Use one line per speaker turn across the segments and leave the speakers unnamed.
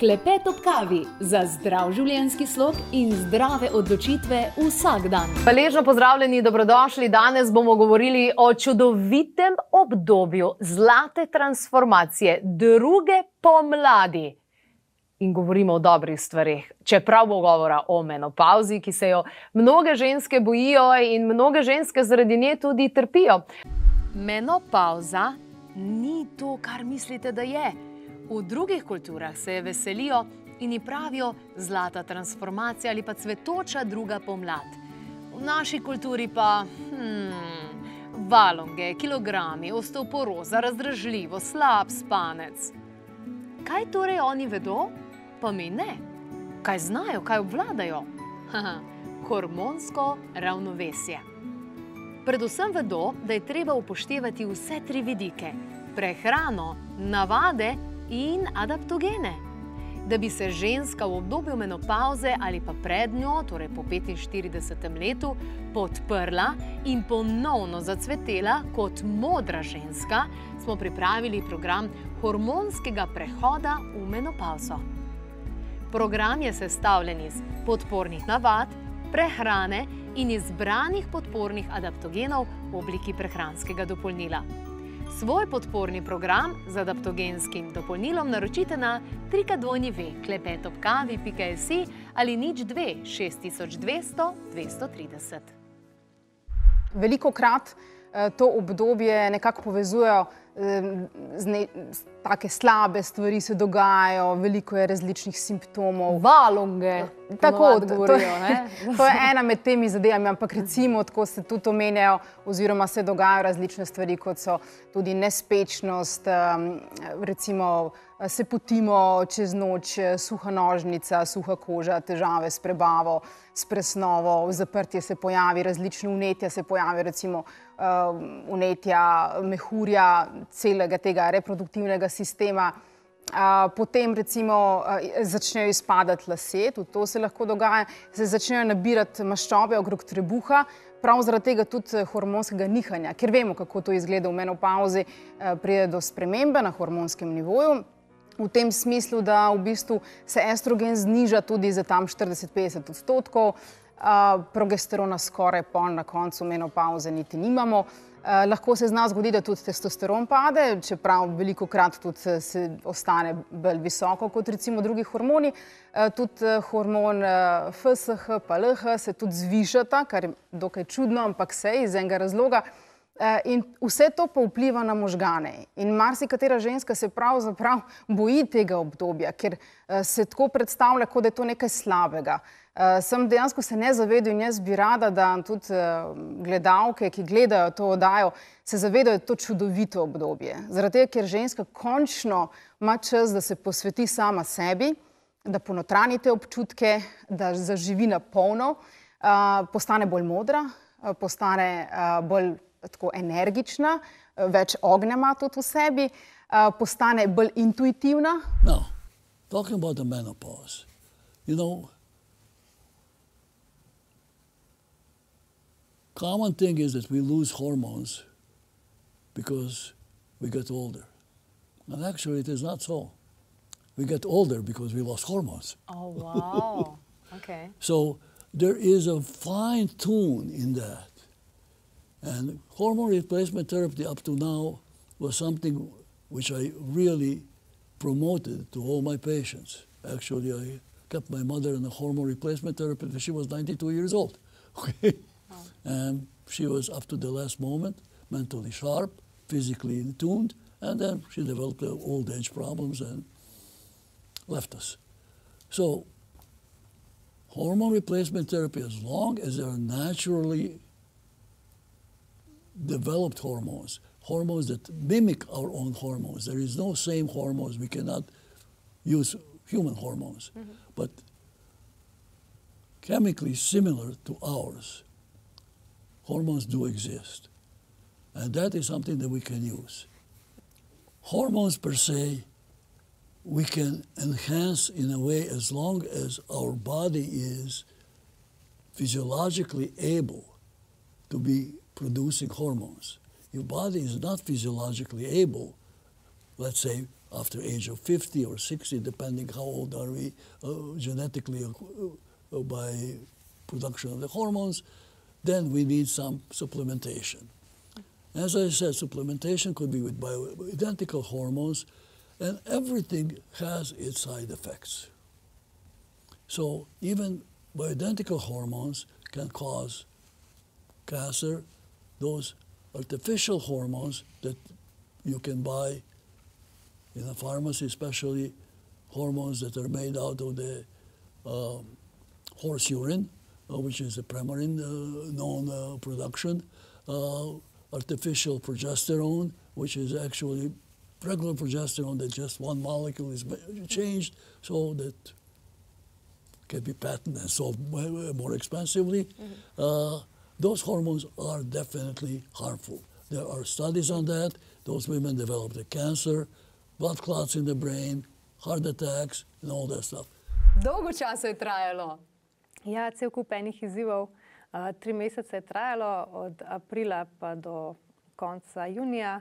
Klepet ob kavi za zdrav življenjski slog in zdrave odločitve vsak dan.
Hvaležno pozdravljeni, dobrodošli. Danes bomo govorili o čudovitem obdobju zlate transformacije, druge pomladi. In govorimo o dobrih stvarih, čeprav bo govora o menopauzi, ki se jo mnoge ženske bojijo in mnoge ženske zaradi nje tudi trpijo. Menopauza ni to, kar mislite, da je. V drugih kulturah se je veselijo in ji pravijo zlata transformacija ali pa cvetoča druga pomlad. V naši kulturi pa hmm, valonge, kilogrami, osteoporoza, razdražljivo, slab spanec. Kaj torej oni vedo, pa mi ne? Kaj znajo, kaj obvladajo? Hormonsko ravnovesje. Predvsem vedo, da je treba upoštevati vse tri vidike: prehrano, navade in adaptogene. Da bi se ženska v obdobju menopauze ali pa pred njo, torej po 45. letu, podprla in ponovno zacvetela kot modra ženska, smo pripravili program hormonskega prehoda v menopauzo. Program je sestavljen iz podpornih navad, prehrane in izbranih podpornih adaptogenov v obliki prehranskega dopolnila. Svoj podporni program z adaptogenskim dopolnilom naročite na trikadvojnive.klepetopkavi.js ali nič 2 6200 230.
Veliko krat to obdobje nekako povezujejo z ne, take slabe stvari se dogajajo, veliko je različnih simptomov.
Valonge,
tako
odgovorijo.
To, to je ena med temi zadevami, ampak recimo, tako se tudi omenjajo, oziroma se dogajajo različne stvari, kot so tudi nespečnost, recimo se potimo čez noč, suha nožnica, suha koža, težave s prebavo, s presnovo, zaprtje se pojavi, različne unetja se pojavi, recimo unetja mehurja, celega tega reproduktivnega sistema. Potem recimo začnejo izpadati lasje, tudi to se lahko dogaja, se začnejo nabirati maščobe okrog trebuha, prav zaradi tega tudi hormonskega nihanja, ker vemo, kako to izgleda v menopauzi, pride do spremembe na hormonskem nivoju. V tem smislu, da v bistvu se estrogen zniža tudi za tam 40-50 odstotkov, progesterona skoraj pol na koncu menopauze niti nimamo. Uh, lahko se zna zgoditi, da tudi testosteron pade, čeprav veliko krat tudi se ostane bolj visoko kot recimo drugi hormoni. Uh, tudi uh, hormon uh, FSH pa LH se tudi zvišata, kar je dokaj čudno, ampak se iz enega razloga. Uh, in vse to pa vpliva na možgane. In marsikatera ženska se pravzaprav boji tega obdobja, ker se tako predstavlja, kot da je to nekaj slabega. Uh, Uh, sem dejansko se ne zavedal in jaz bi rada, da tudi uh, gledalke, ki gledajo to oddajo, se zavedajo, da je to čudovito obdobje. Zaradi tega, ker ženska končno ima čas, da se posveti sama sebi, da ponotrani te občutke, da zaživi na polno, uh, postane bolj modra, uh, postane uh, bolj tako energična, uh, več ognja ima tudi v sebi, uh, postane bolj intuitivna.
No, talking about the menopause, you know, common thing is that we lose hormones because we get older. And actually, it is not so. We get older because we lost hormones.
Oh, wow. okay.
So there is a fine tune in that. And hormone replacement therapy up to now was something which I really promoted to all my patients. Actually, I kept my mother in a hormone replacement therapy when she was 92 years old. Okay? And she was up to the last moment mentally sharp, physically in tuned, and then she developed old age problems and left us. So, hormone replacement therapy, as long as they are naturally developed hormones, hormones that mimic our own hormones, there is no same hormones. We cannot use human hormones, mm-hmm. but chemically similar to ours hormones do exist. And that is something that we can use. Hormones per se, we can enhance in a way as long as our body is physiologically able to be producing hormones. Your body is not physiologically able, let's say, after age of 50 or 60, depending how old are we uh, genetically uh, uh, by production of the hormones, then we need some supplementation. As I said, supplementation could be with bioidentical hormones, and everything has its side effects. So even bioidentical hormones can cause cancer. Those artificial hormones that you can buy in a pharmacy, especially hormones that are made out of the um, horse urine, which is a premarin uh, known uh, production, uh, artificial progesterone, which is actually regular progesterone that just one molecule is changed so that can be patented and sold more expensively. Mm-hmm. those hormones are definitely harmful. There are studies on that. Those women develop the cancer, blood clots in the brain, heart attacks, and all that stuff.
Dolgo časa je trajalo.
Ja, cel kup enih izzivov. Uh, tri mesece je trajalo, od aprila pa do konca junija.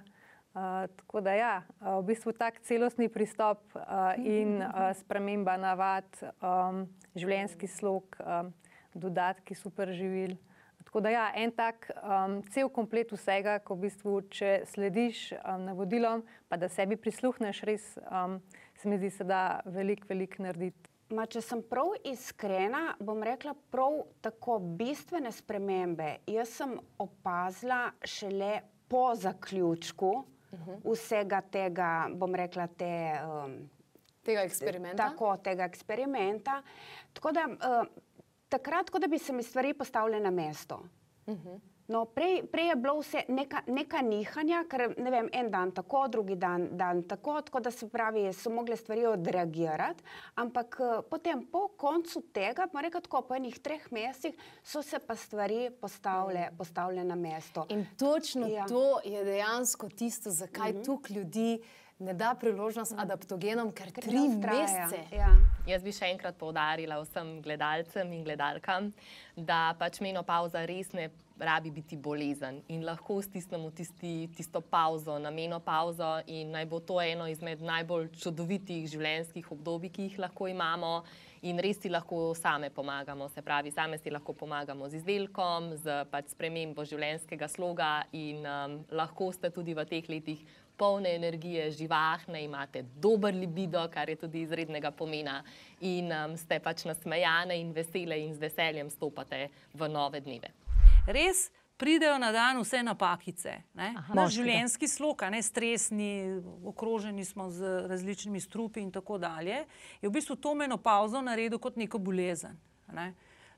Uh, tako da, ja, v bistvu tak celostni pristop uh, in uh, sprememba navad, um, življenjski slog, um, dodatki superživil. Tako da, ja, en tak um, cel komplet vsega, ko v bistvu, če slediš um, navodilom, pa da sebi prisluhneš, res um, se mi zdi, da da veliko, veliko narediti.
Ma, če sem prav iskrena, bom rekla prav tako bistvene spremembe. Jaz sem opazila šele po zaključku uh mhm. -huh. vsega tega, bom rekla, te, um,
tega eksperimenta.
Tako, tega eksperimenta. Tako da, uh, takrat, kot da bi se mi stvari postavile na mesto. Uh mhm. -huh. No, prej, prej je bilo vse neka, neka nihanja, ker ne vem, en dan tako, drugi dan, dan tako, tako da se pravi, so mogle stvari odreagirati. Ampak uh, potem, po koncu tega, pa rekel tako, po enih treh mesecih, so se pa stvari postavile. -huh. postavile na mesto.
In točno ja. to je dejansko tisto, zakaj mhm. -huh. tukaj ljudi ne da priložnost adaptogenom, ker tri mesece.
Ja. Jaz bi še enkrat povdarila vsem gledalcem in gledalkam, da pač menopauza res ne rabi biti bolezen in lahko stisnemo tisti, tisto pauzo, na menopauzo in naj bo to eno izmed najbolj čudovitih življenjskih obdobij, ki jih lahko imamo. In res si lahko same pomagamo, se pravi, same si lahko pomagamo z izdelkom, z pač spremembo življenjskega sloga, in um, lahko ste tudi v teh letih polne energije, živahne, imate dober libido, kar je tudi izrednega pomena, in um, ste pač nasmejane in vesele in z veseljem stopate v nove dneve.
Res. Pridejo na dan vse napakice, naš življenjski slog, ne stresni, okroženi smo z različnimi strupi in tako dalje. Je v bistvu to menopauzo naredil kot neko bolezen. Ne?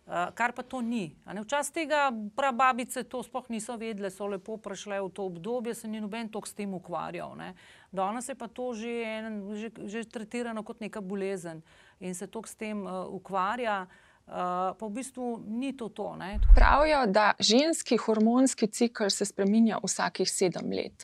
Uh, kar pa to ni. Včasih tega prababice to sploh niso vedele, so lepo prešle v to obdobje, se ni noben tok s tem ukvarjal. Ne. Danes je pa to že, en, že, že tretirano kot neka bolezen in se tok s tem uh, ukvarja. Uh, Uh, pa v bistvu ni to. to
Pravijo, da ženski hormonski cikl se spremenja vsakih sedem let.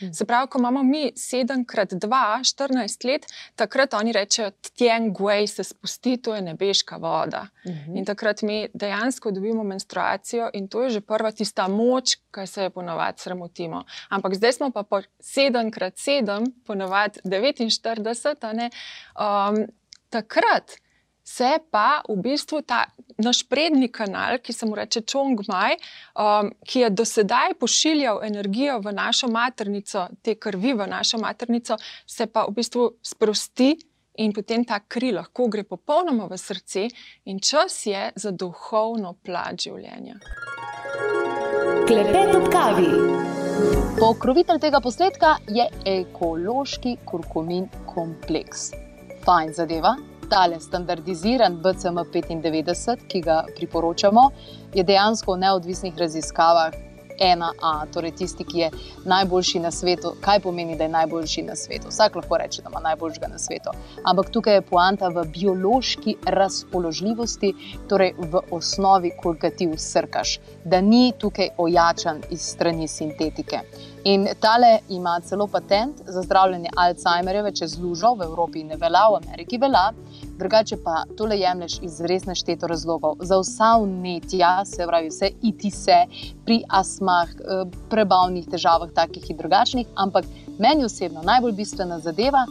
Mm. Se pravi, ko imamo mi sedem krat dva, štirinajst let, takrat oni rečejo, tjen guej se spusti, to je nebeška voda. Mm -hmm. In takrat mi dejansko dobimo menstruacijo, in to je že prva tista moč, ki se je ponovadi sramotimo. Ampak zdaj smo pa po sedem krat sedem, ponovadi 49, um, takrat se pa v bistvu ta naš prednji kanal, ki se mu reče Čongmaj, um, ki je do sedaj pošiljal energijo v našo maternico, te krvi v našo maternico, se pa v bistvu sprosti. In potem ta kri lahko gre popolnoma v srce, in čas je za duhovno plat življenja.
Klepet ob kavi. Pokrovitelj tega posnetka je ekološki kurkumin kompleks. Fajn zadeva, tale standardiziran BCM 95, ki ga priporočamo, je dejansko v neodvisnih raziskavah ena A, torej tisti, ki je najboljši na svetu. Kaj pomeni, da je najboljši na svetu? Vsak lahko reče, da ima najboljšega na svetu. Ampak tukaj je poanta v biološki razpoložljivosti, torej v osnovi, ko ga ti usrkaš, da ni tukaj ojačan iz strani sintetike. In tale ima celo patent za zdravljenje Alzheimerjeve čez lužo, v Evropi ne velja, v Ameriki velja, drugače pa tole jemliš iz res nešteto razlogov. Za vsa unetja, se pravi, vse iti se pri astmah, eh, prebavnih težavah, takih in drugačnih, ampak meni osebno najbolj bistvena zadeva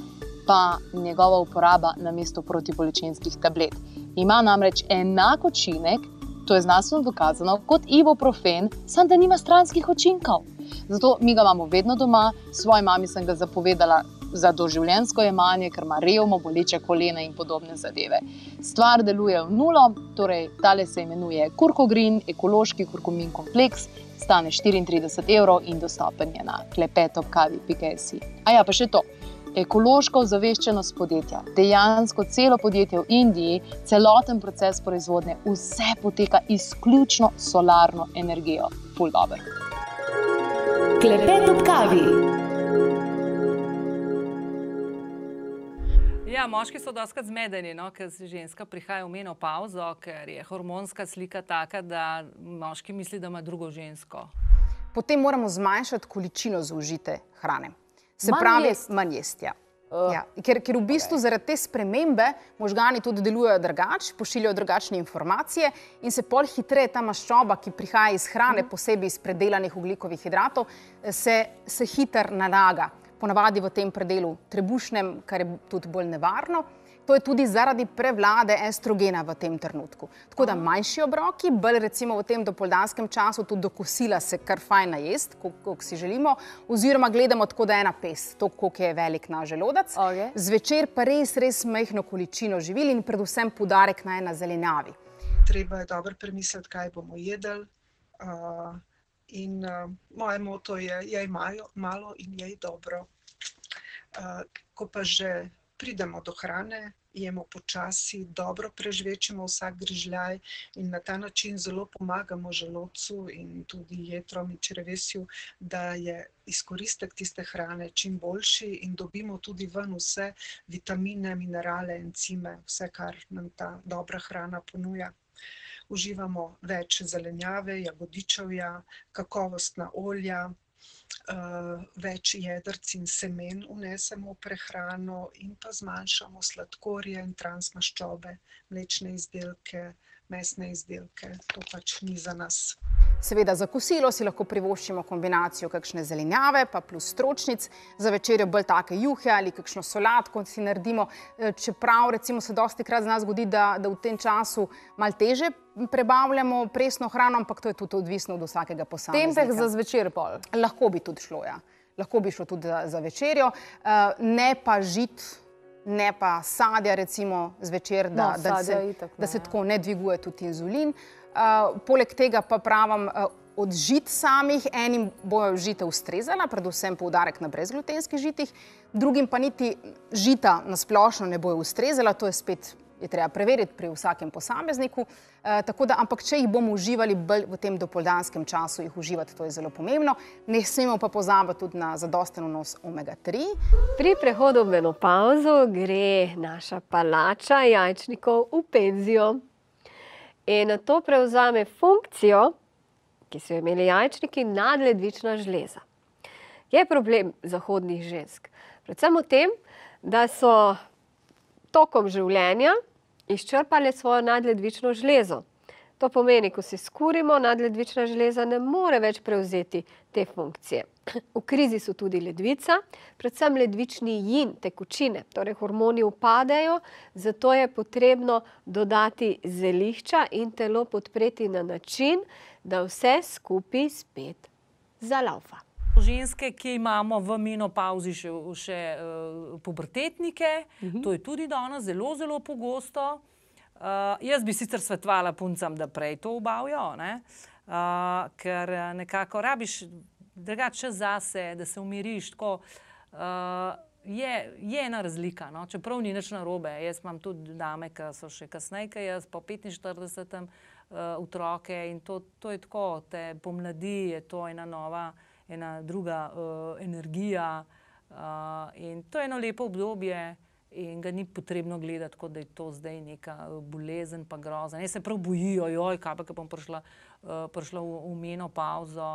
pa njegova uporaba na mesto protibolečinskih tablet. Ima namreč enak učinek, to je znanstveno dokazano, kot ibuprofen, samo da nima stranskih učinkov. Zato mi ga imamo vedno doma, svoji mami sem ga zapovedala za doživljensko jemanje, ker ima revmo, boleče kolena in podobne zadeve. Stvar deluje v nulo, torej tale se imenuje Kurkogrin, ekološki kurkumin kompleks, stane 34 evrov in dostopen je na klepetopkavi.js. A ja, pa še to. Ekološko ozaveščenost podjetja, dejansko celo podjetje v Indiji, celoten proces proizvodnje, vse poteka izključno solarno energijo. Ful dobro.
Klepet ob kavi.
Ja, moški so doskrat zmedeni, no, ker se ženska prihaja v menopauzo, ker je hormonska slika taka, da moški misli, da ima drugo žensko.
Potem moramo zmanjšati količino zaužite hrane. Se
Manj
pravi,
jest.
manj jesti. Ja. Ja, ker, ker v bistvu okay. zaradi te spremembe možgani tudi delujejo drugače, pošiljajo drugačne informacije in se pol hitreje ta maščoba, ki prihaja iz hrane, mm. posebej iz predelanih oglikovih hidratov, se, se hitro nalaga. Ponavadi v tem predelu trebušnem, kar je tudi bolj nevarno. To je tudi zaradi prevlade estrogena v tem trenutku. Tako da manjši obroki, bolj recimo v tem dopoldanskem času, tudi do kosila se kar fajn najest, koliko si želimo, oziroma gledamo tako, da je ena pes, to, koliko je velik naš želodec.
Okej.
Zvečer pa res, res majhno količino živil in predvsem poudarek naj na zelenjavi.
treba je dobro premisliti, kaj bomo jedli. Uh, in uh, moje moto je, jej malo, malo in jej dobro. Uh, ko pa že pridemo do hrane, jemo počasi, dobro prežvečemo vsak grižljaj in na ta način zelo pomagamo želodcu in tudi jetrom in črevesju, da je izkoristek tiste hrane čim boljši in dobimo tudi ven vse vitamine, minerale, encime, vse, kar nam ta dobra hrana ponuja. Uživamo več zelenjave, jagodičevja, kakovostna olja, več jedrc in semen vnesemo v prehrano in pa zmanjšamo sladkorje in transmaščobe, mlečne izdelke, mesne izdelke. To pač ni za nas.
Seveda za kosilo si lahko privoščimo kombinacijo kakšne zelenjave, pa plus stročnic, za večerjo bolj take juhe ali kakšno solatko si naredimo. Eh, Čeprav recimo se dosti krat z nas zgodi, da, da v tem času mal teže prebavljamo presno hrano, ampak to je tudi odvisno od vsakega posameznika.
Tempeh za zvečer pol.
Lahko bi tudi šlo, ja. Lahko bi šlo tudi za, za večerjo, uh, ne pa žit, ne pa sadja, recimo zvečer, da,
No,
da,
sadja
se,
itak ne,
da se
ja.
tako ne dviguje tudi inzulin. Uh, poleg tega pa pravim, uh, od žit samih enim bojo žita ustrezala, predvsem poudarek na brezglutenskih žitih, drugim pa niti žita na splošno ne bojo ustrezala, to je spet je treba preveriti pri vsakem posamezniku. Uh, tako da, ampak če jih bomo uživali bolj v tem dopoldanskem času, jih uživati, to je zelo pomembno. Ne smemo pa pozabiti tudi na zadosten vnos omega-3.
Pri prehodu v menopauzo gre naša palača jajčnikov v penzijo in na to prevzame funkcijo, ki so jo imeli jajčniki, nadledvična žleza. Je problem zahodnih žensk predvsem v tem, da so tokom življenja izčrpale svojo nadledvično žlezo. To pomeni, ko si skurimo, nadledvična žleza ne more več prevzeti te funkcije. V krizi so tudi ledvica, predvsem ledvični jin, tekočine, torej hormoni upadejo, zato je potrebno dodati zelišča in telo podpreti na način, da vse skupaj spet zalaufa.
Ženske, ki imamo v menopauzi še, še uh, pubertetnike, uh -huh. to je tudi danes zelo, zelo pogosto. Uh, jaz bi sicer svetovala puncam, da prej to obavijo, uh, ker eh, nekako rabiš drugače čas zase, da se umiriš. Tako, uh, je, je ena razlika, no? čeprav ni nič narobe. Jaz imam tudi dame, ki so še kasneje, kot jaz po 45. Uh, otroke in to, to je tako, te pomladi je to ena nova ena druga uh, energija. Uh, in to je eno lepo obdobje, in ga ni potrebno gledati, kot da je to zdaj neka bolezen, pa groza. Ne se prav bojijo, joj, kaj pa, ko bom prišla, uh, prišla v, v menopauzo.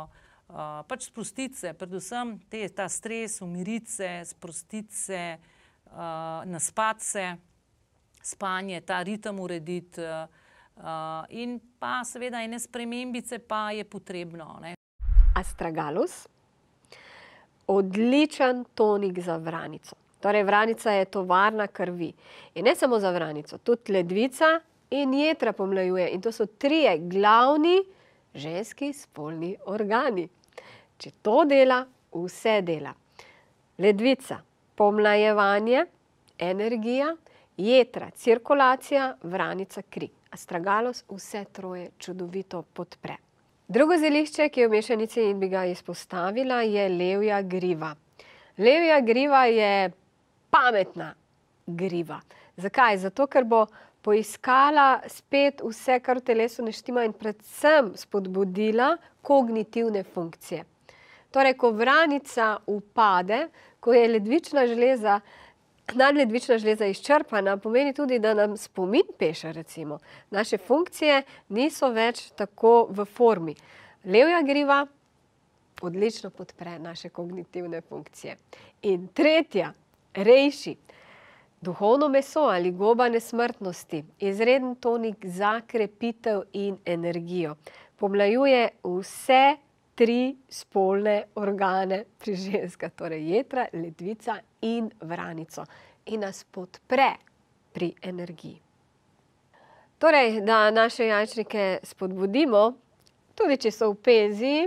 Uh, pač sprostiti se, predvsem te, ta stres, umiriti se, sprostiti se, uh, naspati se, spanje, ta ritem urediti. Uh, uh, in pa seveda ene spremembice pa je potrebno. Ne.
Astragalus, odličen tonik za vranico. Torej, vranica je tovarna krvi. In ne samo za vranico, tudi ledvica in jedra pomlajuje. In to so trije glavni ženski spolni organi. Če to dela, vse dela. Ledvica, pomlajevanje, energija, jedra, cirkulacija, vranica, kri. Astragalos vse troje čudovito podpre. Drugo zelišče, ki je v mešanici in bi ga izpostavila, je levja griva. Levja griva je pametna griva. Zakaj? Zato, ker bo poiskala spet vse, kar v telesu ne štima in predvsem spodbudila kognitivne funkcije. Torej, ko vranica upade, ko je ledvična žleza, nadledvična žleza izčrpana, pomeni tudi, da nam spomin peša, recimo. Naše funkcije niso več tako v formi. Levja griva odlično podpre naše kognitivne funkcije. In tretja, rejši, duhovno meso ali goba nesmrtnosti, izreden tonik za krepitev in energijo. Pomlajuje vse tri spolne organe pri ženskah, torej jedra, ledvica in vranico. In nas podpre pri energiji. Torej, da naše jajčnike spodbudimo, tudi če so v penziji,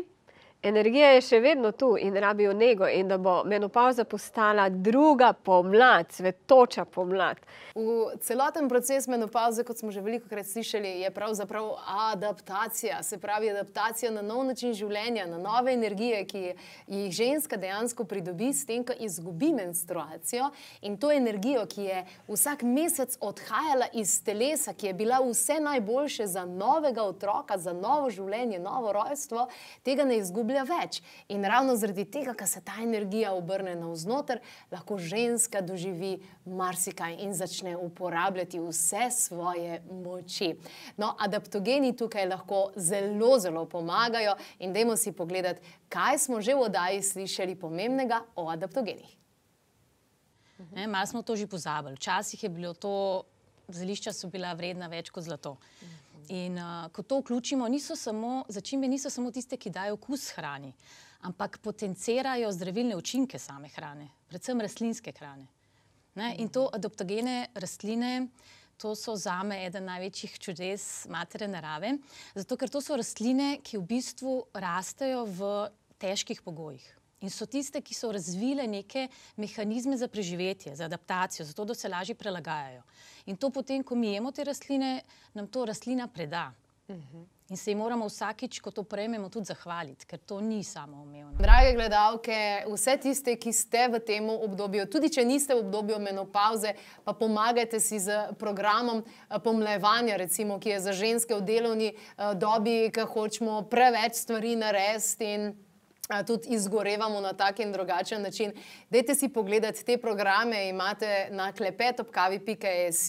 energija je še vedno tu in rabijo nego in da bo menopavza postala druga pomlad, cvetoča pomlad.
V celoten proces menopavze, kot smo že velikokrat slišali, je pravzaprav adaptacija, se pravi adaptacija na nov način življenja, na nove energije, ki jih ženska dejansko pridobi s tem, ko izgubi menstruacijo in to energijo, ki je vsak mesec odhajala iz telesa, ki je bila vse najboljše za novega otroka, za novo življenje, novo rojstvo, tega ne izgublja več. In ravno zaradi tega, ker se ta energija obrne navznoter, lahko ženska doživi marsikaj in začne uporabljati vse svoje moči. No, adaptogeni tukaj lahko zelo, zelo pomagajo in dajmo si pogledati, kaj smo že v oddaji slišali pomembnega o adaptogenih.
Ne, malo smo to že pozabili. Včasih je bilo to, zelišča so bila vredna več kot zlato. In uh, ko to vključimo, niso samo, začimbe niso samo tiste, ki dajo okus hrani, ampak potencirajo zdravilne učinke same hrane, predvsem rastlinske hrane. Ne? In to adaptogene rastline, to so zame eden največjih čudes matere narave, zato ker to so rastline, ki v bistvu rastejo v težkih pogojih. In so tiste, ki so razvile neke mehanizme za preživetje, za adaptacijo, zato da se lažje prilagajajo. In to potem, ko mi jemo te rastline, nam to rastlina preda. In se jim moramo vsakič, ko to prejmemo, tudi zahvaliti, ker to ni samoumevno.
Drage gledalke, vse tiste, ki ste v tem obdobju, tudi če niste v obdobju menopauze, pa pomagajte si z programom eh, pomlajevanja, recimo, ki je za ženske v delovni eh, dobi, ki hočemo preveč stvari narediti tudi izgorevamo na tak in drugačen način. Dajte si pogledati te programe, imate na klepetopkavi.js,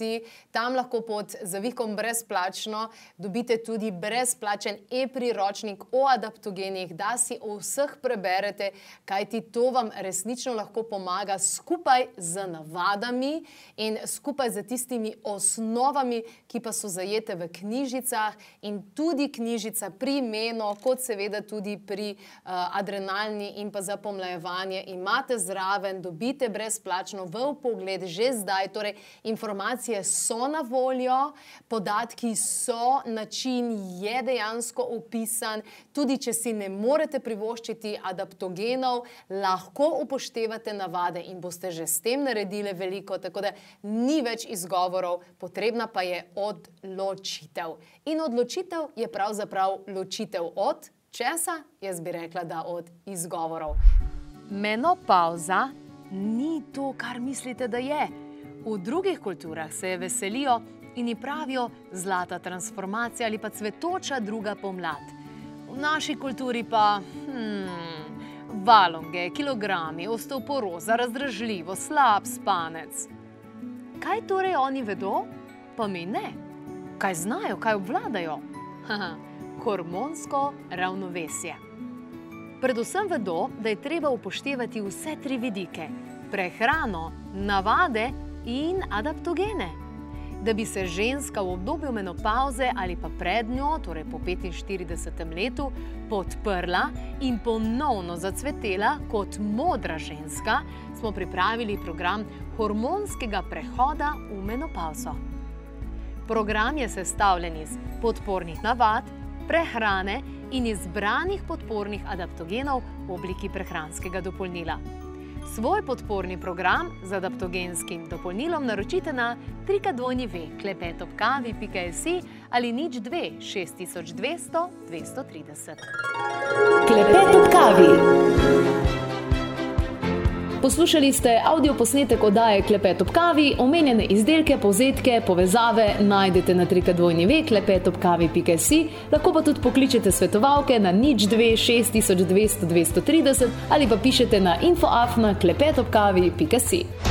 tam lahko pod zavihkom brezplačno dobite tudi brezplačen e-priročnik o adaptogenih, da si o vseh preberete, kajti to vam resnično lahko pomaga skupaj z navadami in skupaj z tistimi osnovami, ki pa so zajete v knjižicah in tudi knjižica pri imenu, kot seveda tudi pri uh, adrenalni in pa za pomlajevanje imate zraven, dobite brezplačno v pogled že zdaj. Torej, informacije so na voljo, podatki so, način je dejansko opisan. Tudi, če si ne morete privoščiti adaptogenov, lahko upoštevate navade in boste že s tem naredili veliko. Tako da ni več izgovorov, potrebna pa je odločitev. In odločitev je pravzaprav ločitev od česa, jaz bi rekla, da od izgovorov.
Menopauza ni to, kar mislite, da je. V drugih kulturah se je veselijo in ji pravijo zlata transformacija ali pa cvetoča druga pomlad. V naši kulturi pa hmm, valonge, kilogrami, osteoporoza, razdražljivo, slab spanec. Kaj torej oni vedo, pa mi ne? Kaj znajo, kaj obvladajo? Haha, hormonsko ravnovesje. Predvsem vedo, da je treba upoštevati vse tri vidike: prehrano, navade in adaptogene. Da bi se ženska v obdobju menopauze ali pa pred njo, torej po 45. letu, podprla in ponovno zacvetela kot modra ženska,
smo pripravili program hormonskega prehoda v menopauzo. Program je sestavljen iz podpornih navad, prehrane in izbranih podpornih adaptogenov v obliki prehranskega dopolnila. Svoj podporni program z adaptogenskim dopolnilom naročite na trikadvojni klepetopkavi.si ali nič 2 6200 230.
Klepet ob kavi. Poslušali ste avdio posnetek oddaje Klepet ob kavi, omenjene izdelke, povzetke, povezave najdete na trikadvojni klepetopkavi.si, lahko pa tudi pokličete svetovalke na nič 2 6200 230 ali pa pišete na infoafna klepetopkavi.si.